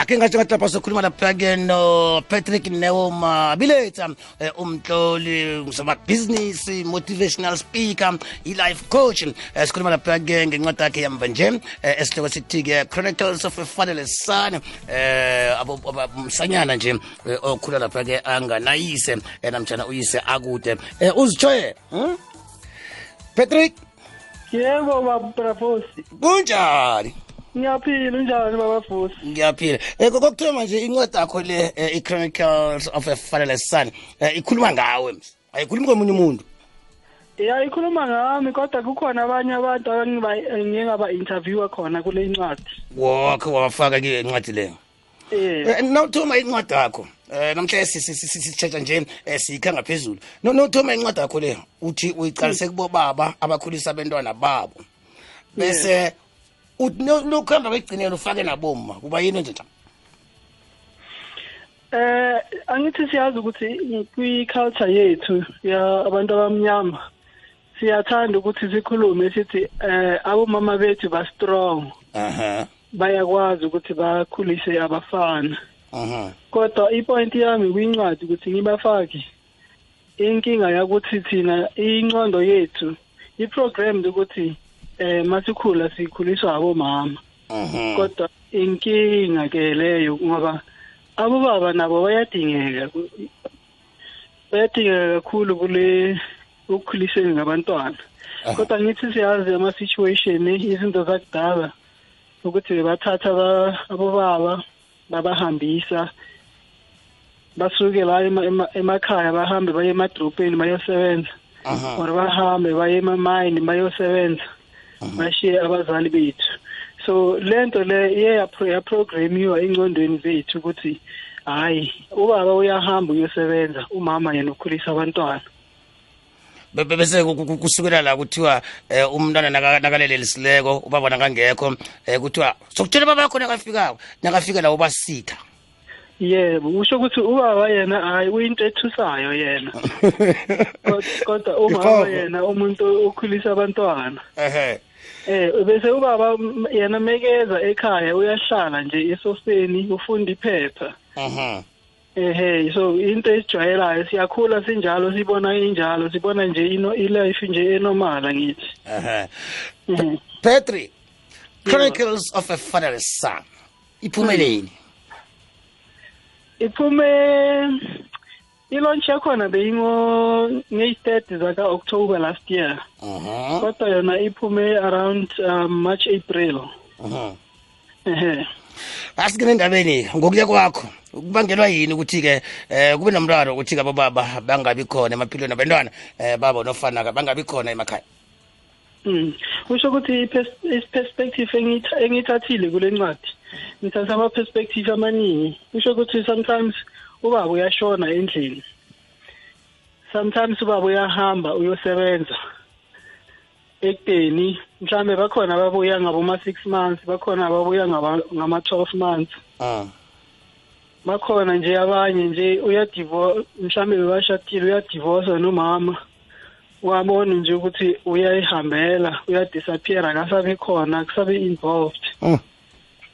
ake ngathi lapha sokhuluma lapha-ke no-patrick neoma biletha um umhloli business motivational speaker i-life coach. Um sikhuluma lapha-ke ngencwadi yakhe yamva nje um esihloko sithi-ke chronicles of a fatherless son. Um msanyana nje okhula lapha-ke anganayise namjana uyise akude. Um uzitshoye hmm? patrick? Yebo babrafosi kunjani ngiyaphila unjani babafusi ngiyaphila. Um kokuthoma manje incwadi akho le eh, i-chronicles of a fatherless son um ikhuluma ngawe ms ayikhulumi komunye umuntu. Ya ikhuluma ngami kodwa kukhona abanye abantu ngingaba-interviewa khona kule incwadi. Wokhe wabafaka ke incwadi leyo eh. Um nawuthoma incwadi yakho um namhlanje sitshetsha nje um siyikha ngaphezulu. No- nawuthoma incwadi yakho leyo uthi uyiqalise kubo baba abakhulisa abentwana babo. Bese uthi no- lokuhamba kwegcinelo ufake naboma kuba yini nje eh angithi siyazi ukuthi kwi-culture yethu ya abantu abamnyama siyathanda ukuthi sikhulume sithi eh abomama bethu ba strong. Aha. Bayakwazi ukuthi bakhulise abafana. Aha. Kodwa ipoint yami kwincwadi ukuthi ngibafake inkinga yakuthi thina incondo yethu i-programmed ukuthi eh masikhula sikhuliswa abomama. Kodwa inkinga ke leyo ngoba abobaba nabo bayadingeka. Bayadingeka kakhulu kule ukukhuliseni ngabantwana. Kodwa ngithi siyazi ama-situation izinto zakudala ukuthi bebathatha aba- abobaba babahambisa basuke la ema- ema- emakhaya bahambe baye emadrobheni bayosebenza. Or bahambe baye emamayini bayosebenza. Bashiye abazali bethu. So lento le iye yapro- yaprogramiwa engcondweni zethu ukuthi hayi ubaba uyahamba uyosebenza umama yena ukhulisa abantwana. Be- be- bese ku- ku- kusukela la kuthiwa um umntwana naka- nakalelelisileko ubaba nakangekho um kuthiwa sokutshela baba yakho nakafikako nakafika la ubasitha. Yebo kusho ukuthi ubaba yena hayi uyinto ethusayo yena. Kod- kodwa umama yena umuntu okhulisa abantwana. Ehe. Eh bese ubaba m- yena mekeza ekhaya uyahlala nje esofeni ufunda iphepha. Aha. Ehe so into esijwayelayo siyakhula sinjalo sibona injalo sibona nje ino ilife nje enormal ngithi. Ehe. Mhm. petri chronicles of a fatherless son iphumeleni iphume ilaunch yakhona beyingo ngeyi-third zaka-october last year aha kodwa yona iphume around um, march april aha ehe asikene endabeni ngokuya kwakho kubangelwa yini ukuthi-ke um kube nomraro ukuthi-ke abobaba bangabi khona emaphilweni abantwana um babo nofana bangabi khona emakhaya Mm. Kusho ukuthi ipers- iperspective engitha- engithathile kule ncwadi. Ngithatha ama perspective amaningi. Kusho ukuthi sometimes ubaba uyashona endlini. Sometimes ubaba uyahamba uyosebenza. Ekuteni mhlambe bakhona ababuya ngaboma 6 months, bakhona ababuya ngaba ngama 12 months. Ah. Bakhona nje abanye nje mhlambe bebashadile uyadivorce nomama. wabona nje ukuthi uyayihambela uyadisappear akasabe khona akusabe involved Mm.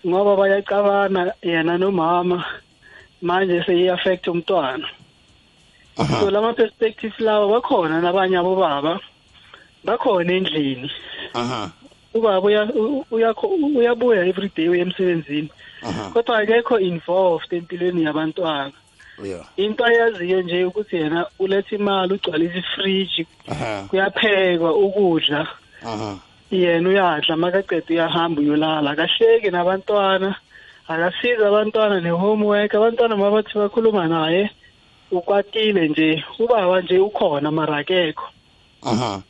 ngoba bayacabana yena nomama manje seyi-affect umntwana. So lama perspective lawa bakhona nabanye abobaba bakhona endlini. Ubaba uyabuya every day uya emsebenzini. Kodwa akekho involved empilweni yabantwana. Yeah. into ayaziyo nje ukuthi yena uletha imali ugcwalisa ifriji kuyaphekwa ukudla. Yena uyadla makaqeda uyahamba uyolala. Akahleki nabantwana. angasiza abantwana ne-homework. Abantwana mabathi bakhuluma naye ukwatile nje ubaba nje ukhona mara akekho. Mhm.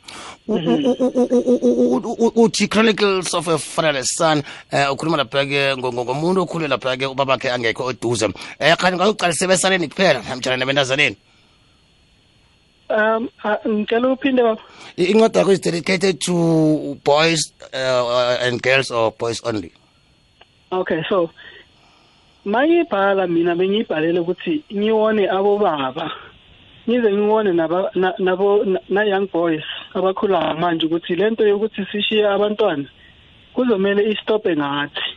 uthi chronicles of a fatherless son eh ukhuluma lapha ke ngomuntu okhule lapha ke ubaba bakhe angekho oduze eh kanti ngayoqalisa ebesaneni kuphela namtshana nabentazaneni? Um ngicela uphinde baba incwadi yakho is dedicated to boys uh, and girls or boys only. Okay so mayibhala mina bengiyibhalele ukuthi ngiwone abobaba. Ngize ngiwone nabo na- na-young boys abakhulayo manje ukuthi lento yokuthi sishiye abantwana kuzomele istophe ngathi.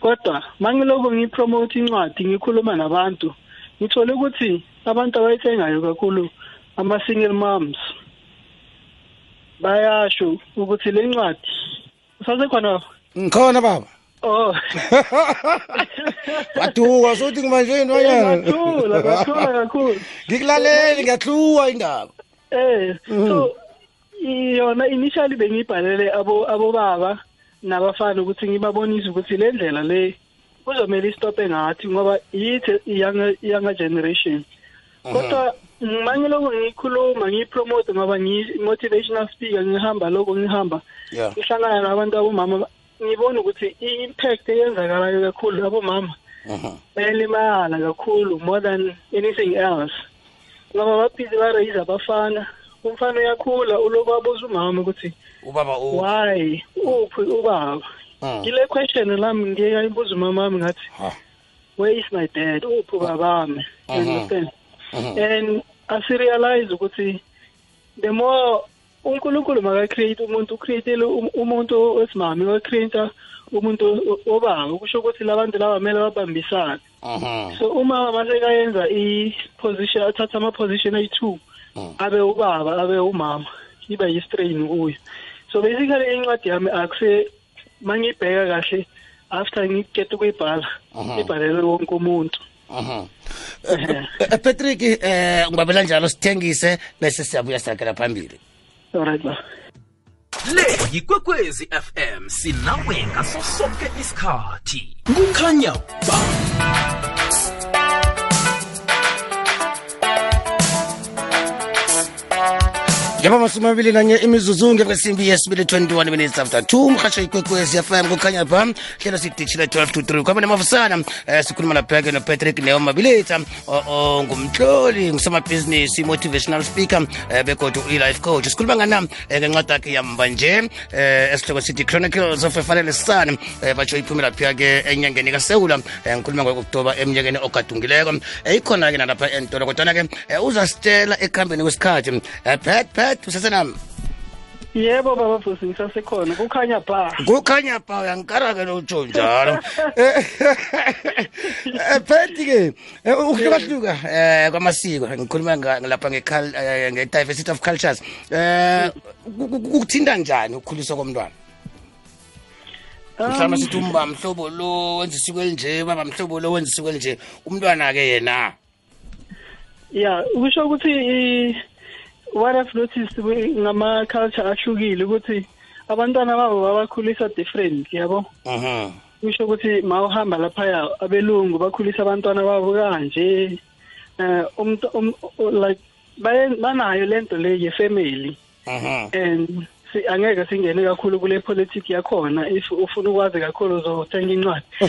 Kodwa mangiloko ngipromote incwadi ngikhuluma nabantu ngithole ukuthi abantu abayithengayo kakhulu ama single moms bayasho ukuthi le ncwadi usasekhona ngikhona baba. Oh. Waduka sokuthi ngibanjweni wanyana ngathula ngathula kakhulu ngikulaleli ngiyahluwa indaba. Eh so yona initially bengibhalele abo abobaba nabafana ukuthi ngibabonise ukuthi le ndlela le kuzomela istope ngathi ngoba yithi younger generation. Kodwa mangiloko ngikhuluma ngipromote ngoba ngi-motivational speaker ngihamba lokho ngihamba. Ngihlangana nabantu abomama ngibona ukuthi i-impact eyenzakalayo kakhulu abomama bayalimala kakhulu more than anything else. Ngoba baphize ba-raise abafana. Umfana uyakhula uloku abuza umama ukuthi ubaba why? Uphi ubaba? Ngile question lami ngike ngayibuza umama wami ngathi where is my dad? Uphi Mhm. understand? And asirealize ukuthi the more uNkulunkulu makacreate umuntu ucreatele um- umuntu wesimami wacreate umuntu obaba kusho ukuthi labantu laba kumele babambisane. So uma masekayenza i-position athatha ama-position ayi-two Mm. abe ubaba abe umama iba yi-strain kuyo so basically incwadi yami akuse mangibheka kahle after ngikete ukuyibhala ibhalele wonke umuntu. Eh, eh, Patrick eh ngibabela njalo sithengise bese siyabuya sakela phambili. Alright ba le yikwekwezi fm sinawe ngaso sonke isikhathi. Kukhanya ba Yaba masumi amabili nanye imizuzu ngekwesimbi yesibili 21 minutes after 2 mhasho ikwekwezi FM kukhanya pha hlelo sidishile 12 to 3 kwaba nemavusana eh sikhuluma lapha ke noPatrick Neo Mabilita ngumhloli ngusamabhizinisi motivational speaker eh begodwa i-life coach. Sikhuluma ngana eh, ngencwadi yakhe yamba nje eh esihloko sithi Chronicles of a Fatherless Son eh batsho iphumela lapha ke enyangeni kaSewula eh, ngikhuluma ngo-October eminyakeni ogadungileko. Eh, ikhona ke nalapha entolo kodwa ke eh, uzasitshela ekuhambeni kwesikhathi eh, Pat Pat usesenami yebo baba futhi ngisasekhona. Kukhanya ba kukhanya pha uyangikarake lotsho njalo. Eh, Phethi ke eh, ukuhlukahluka eh kwamasiko. Ngikhuluma lapha nge-diversity of cultures. Eh ku- ku- kukuthinta njani ukukhuliswa komntwana? Mhlawumbe sithi umba mhlobo lo wenza isiko elinje baba mhlobo lo wenza isiko elinje. Umntwana-ke yena. Ya kusho ukuthi what i've noticed ngama-culture ahlukile ukuthi abantwana babo babakhulisa different yabo? Mhm. kusho ukuthi ma uhamba laphaya abelungu bakhulisa abantwana babo kanje eh umuntu um, like banayo lento le ye-family. And angeke singene kakhulu kule politics yakhona if ufuna ukwazi kakhulu uzothenga incwadi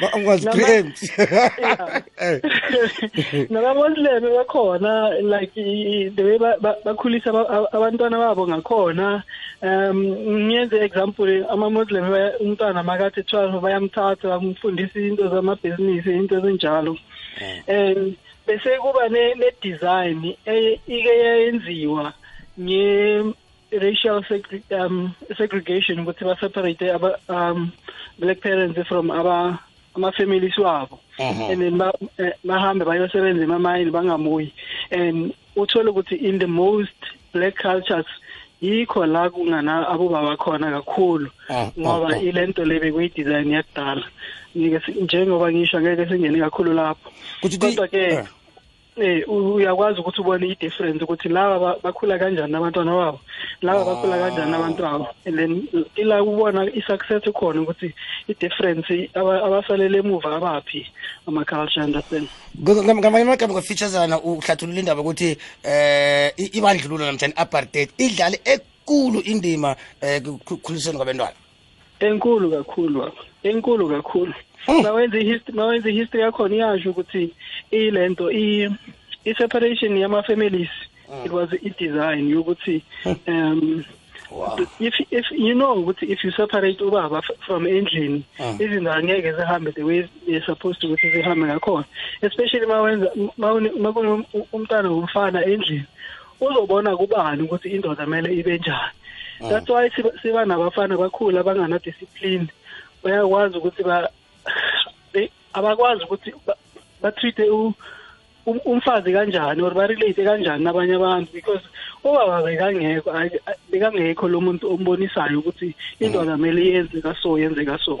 Ba- ungazi Nama- preempt. Yeah. Eh. nabamuslim bakhona like the way ba- ba- bakhulisa aba- aba- abantwana babo ngakhona um ngiyenze example ama-muslim baya- umntwana makathi 12 bayamthatha bamfundisa into zamabhizinisi into ezinjalo and bese kuba ne- ne-design eye- ike yayenziwa nge-racial um, segregation ukuthi ba-separate um, black parents from aba ama-families wabo. Mhm. and then eh, bahambe bayosebenza emamayini bangamuyi and uthole ukuthi in the most black cultures yikho la kungana abobaba khona kakhulu Ah, ngoba ilento le bekuyidesign yakudala. Njengoba ngisho ngeke singene kakhulu lapho. Kuthi- kodwa ke eh. uyakwazi ukuthi ubone i-difference ukuthi laba ba- bakhula kanjani abantwana babo. Laba bakhula kanjani abantu babo. And then ila ubona i-success khona ukuthi i-difference aba- abasalele emuva abaphi ama-culture understand ngamanye amagama ngofeaturesana uhlathulula indaba ukuthi eh ibandlululo namtshani apartheid idlale ekulu indima eh ekukhulisweni kwabantwana enkulu kakhulu enkulu kakhulu. Mm. mawenza i-history mawenza i-history yakhona iyasho ukuthi ilento i i-separation yama-families it was i-design yokuthi um Wow. if if you know ukuthi if you separate ubaba f- from endlini Mm. izinto angeke zihambe the way they're supposed to ukuthi zihambe ngakhona. Especially mawenza umntana womfana endlini uzobona kubani ukuthi indoda kumele ibe njani. That's why siba- siba nabafana bakhulu abangana-discipline bayakwazi ukuthi ba they- abakwazi ukuthi ba- ba-treat-e u- um- umfazi kanjani or ba-relate kanjani nabanye abantu? Because ubaba bekangekho bekangekho lo muntu ombonisayo ukuthi indoda mele yenze kaso yenze kaso.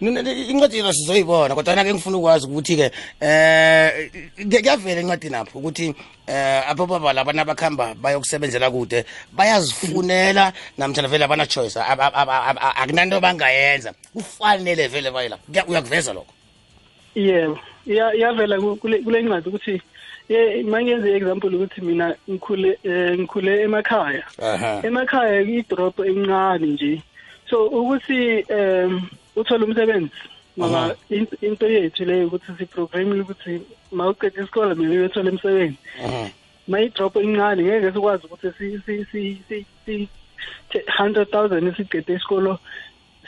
Incwadi yena sizoyibona kodwa ke ngifuna ukwazi ukuthi-ke um kuyavela encwadini apho ukuthi um abobaba laba nabakuhamba bayokusebenzela kude bayazifunela namthana vele abana choice ab- ab- ab- ab- akunanto bangayenza. Kufanele vele bayela uyakuveza lokho. Yebo iyavela ku- kule ncwadi ukuthi mangenze example ukuthi mina ngikhule eh, ngikhule emakhaya. Emakhaya i-drop encane nje. So ukuthi um uthole umsebenzi ngoba into yethu leyo ukuthi siprogramile ukuthi ma uqeda isikole mina uyothola umsebenzi. Ma i-drop incane ngeke sikwazi ukuthi si- si- si- si- si- te- 100,000 siqede isikolo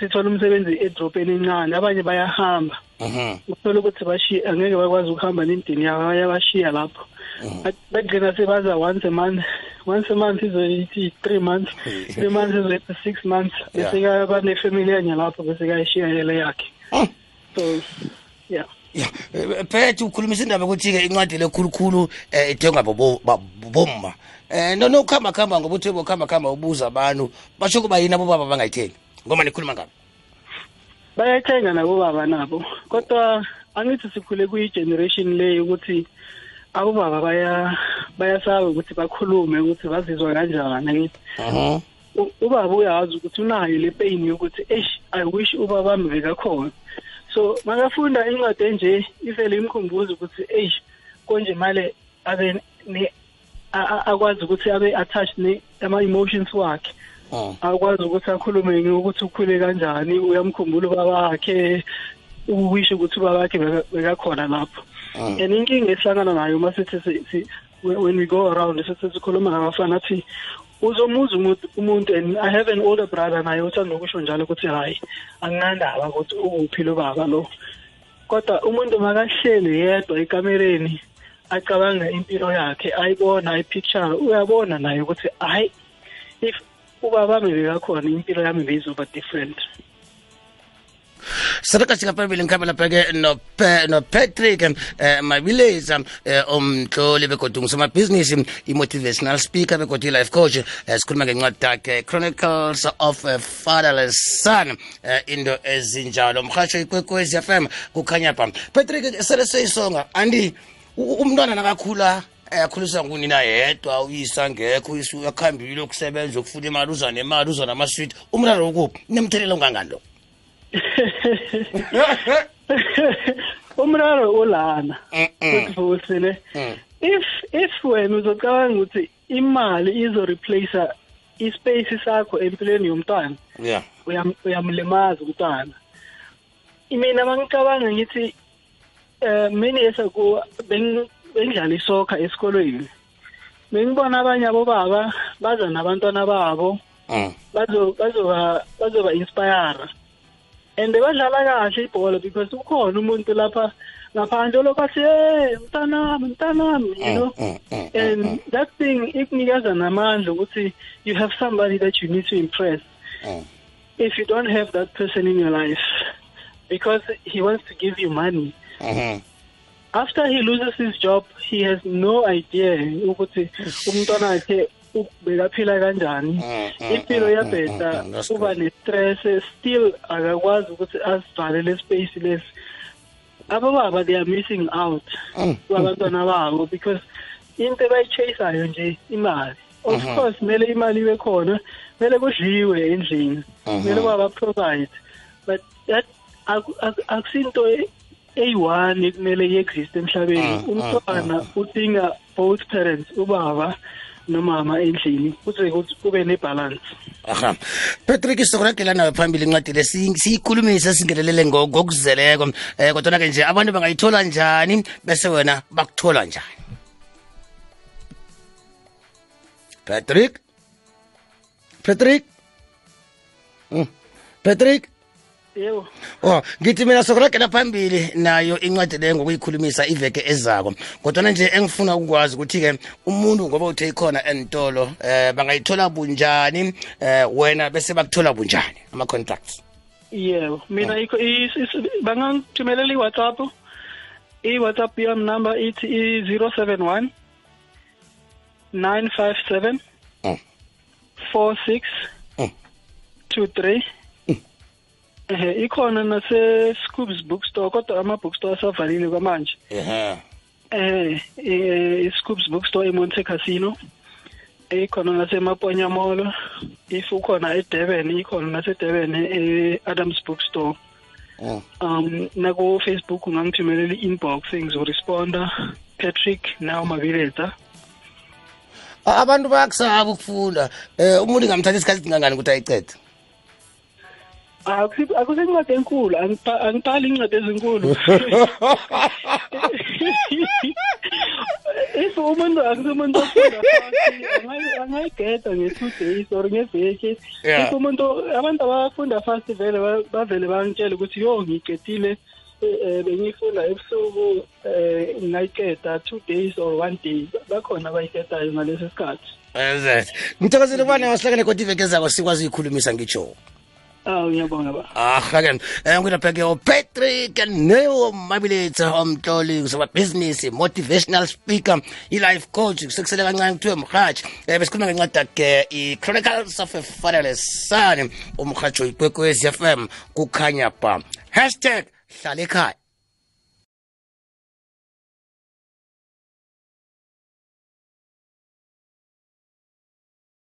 sithole umsebenzi edropeni encane abanye bayahamba. Aha. Uthola ukuthi bashiya angeke bakwazi ukuhamba nemindeni yabo bayabashiya lapho. Bagcina sebaza once a month once a month izoyithi three months three. months izoyithi six months Yeah. bese ka banefamily yanye lapho bese kayishiya yele yakhe. Oh. so yeah. Ya eh, phethe ukhulumisa indaba ukuthi-ke incwadi lekhulukhulu um idengwa bobo- ba- bomma. Um no nokuhamba kuhamba ngoba uthi bokuhamba kuhamba ubuza abantu. Basho kuba yini abobaba bangayithengi ngoma nikhuluma ngabo bayathenga nabo baba nabo. Kodwa angithi sikhule kuyi-generation leyo ukuthi abobaba baya bayasaba ukuthi bakhulume ukuthi bazizwa kanjani. Angithi aha. U- ubaba uyazi ukuthi unayo le pain yokuthi eish i wish ubaba wami bekakhona so makafunda incwadi enje ivele imkhumbuze ukuthi eish konje male abe ne- a- a- akwazi ukuthi abe attached ne ama-emotions wakhe. Oh. Akwazi ukuthi akhulume ukuthi ukhule kanjani uyamkhumbula ubaba wakhe uwisho ukuthi ubaba wakhe beka- bekakhona lapho. Mm. and inkinga esihlangana nayo uma sithi si- si- when when we go around sithi sikhuluma nabafana athi uzomuza umuntu umuntu and i have an older brother naye uthanda ukusho njalo ukuthi hayi anginandaba ukuthi ukuphi lo baba lo. Kodwa umuntu makahleli yedwa ekamereni acabanga impilo yakhe ayibona ayipicture uyabona naye ukuthi hayi if ubaba bami bekakhona impilo yami beyizoba different. Phambili ngikhambe lapha-ke nopatrick um mabileza um umhloli begodi ngusamabhizinisi i-motivational speaker begodwa i-life coach um sikhuluma ngencwadi yakhe chronicles of a fatherless son. Into ezinjalo. Mrhatsho ikwekwezi m kukhanya pha. Patrick sele seyisonga. Andi umntwana nakakhula eh, akhuliswa ngunina yedwa uyisa ngekho uyisa uyakhambile ukusebenza ukufuna imali uza nemali uza namaswiti umraro ukuphi? Nemthelela ungangani lo? Umraro ulana. Mm-mm. futhi ne Mm. if if wena uzocabanga ukuthi imali izoreplace ispace sakho empilweni yomntwana yeah. uyam- uyamlimaza umntwana. Mina mangicabanga ngithi eh many years bengidlala isokha esikolweni. Bengibona abanye abobaba baza nabantwana babo. Mm. bazo bazoba bazoba inspire and badlala kahle ibhola because ukhona umuntu lapha ngaphandle lokho hey mntanami mntanami you know? Mm, mm, mm, and that thing ikunikeza namandla ukuthi you have somebody that you need to impress. If you don't have that person in your life because he wants to give you money. Mhm. After he loses his job he has no idea ukuthi umntwana wakhe u- bekaphila kanjani Mm, mm, impilo mm, yabheda mm, mm, that's uba good. ne-stress still akakwazi ukuthi asivalele space lesi abobaba they are missing out Mm, kwabantwana babo because into ebayichaseayo nje imali of Mhm. course kumele imali ibe khona kumele kudliwe endlini Mhm. kumele kwaba provide but that aku- aku- akusinto e- eyi-one ekumele i-exist emhlabeni. Mm, mm, umntwana udinga both parents ubaba nomama endlini kuze kuthi kube nebalance. Aha. Patrick sizokuragela nawe phambili incwadi le siyi- siyikhulumise singenelele ngo- ngokuzeleko. Um kodwana-ke nje abantu bangayithola njani bese wena bakuthola njani? Patrick? Patrick? Mm. patrick? Yebo Oh, ngithi mina sokuragela phambili nayo incwadi leyo ngokuyikhulumisa iveke ezako. Kodwa nje engifuna ukwazi ukuthi ke umuntu ngoba uthe ikhona entolo eh bangayithola bunjani eh wena bese bakuthola bunjani ama contracts. yebo mina ikho is- is- bangangithumelela i-whatsapp i-whatsapp yami number ithi i-071 957 Mm. 46 Mm. 23 ehe ikhona nase Scoobs bookstore kodwa ama bookstore asavalile kwamanje Ehhe. eh eh, i-Scoobs bookstore eMonte Casino ikhona nasemaponya mall if ukhona eDurban ikhona naseDurban e-Adams bookstore Mm. um nako Facebook ungangithumelela i-inbox ngizoresponda Patrick nawo mabiletha Abantu bayakusaba ukufunda. Eh umuntu ngamthatha isikhathi singangani ukuthi ayicede. Akusencwadi enkulu angibha- angibhali incwadi ezinkulu. If umuntu akusumuntu ofunda angayigeda nge-two days or ngeveki if umuntu abantu abafunda fast vele bavele bangitshele ukuthi yo ngiyigedile um eh, bengiyifunda ebusuku um ngayigeda two days or one day. Bakhona abayigedayo ngaleso sikhathi. Ngithokozile ubana wasihlangene kodwa iveke ezako sikwazi uyikhulumisa ngitsho. Aw ngiyabonga ba Ah, again. Eh ngina pheke o Patrick Neo Mabiletha omhloli business motivational speaker, i life coach kusekusele kancane kuthiwe mhathi. Eh besikhuluma ngencwadi i Chronicles of a Fatherless Son umhathi oyikwekwezi FM kukhanya ba. #hlala ekhaya.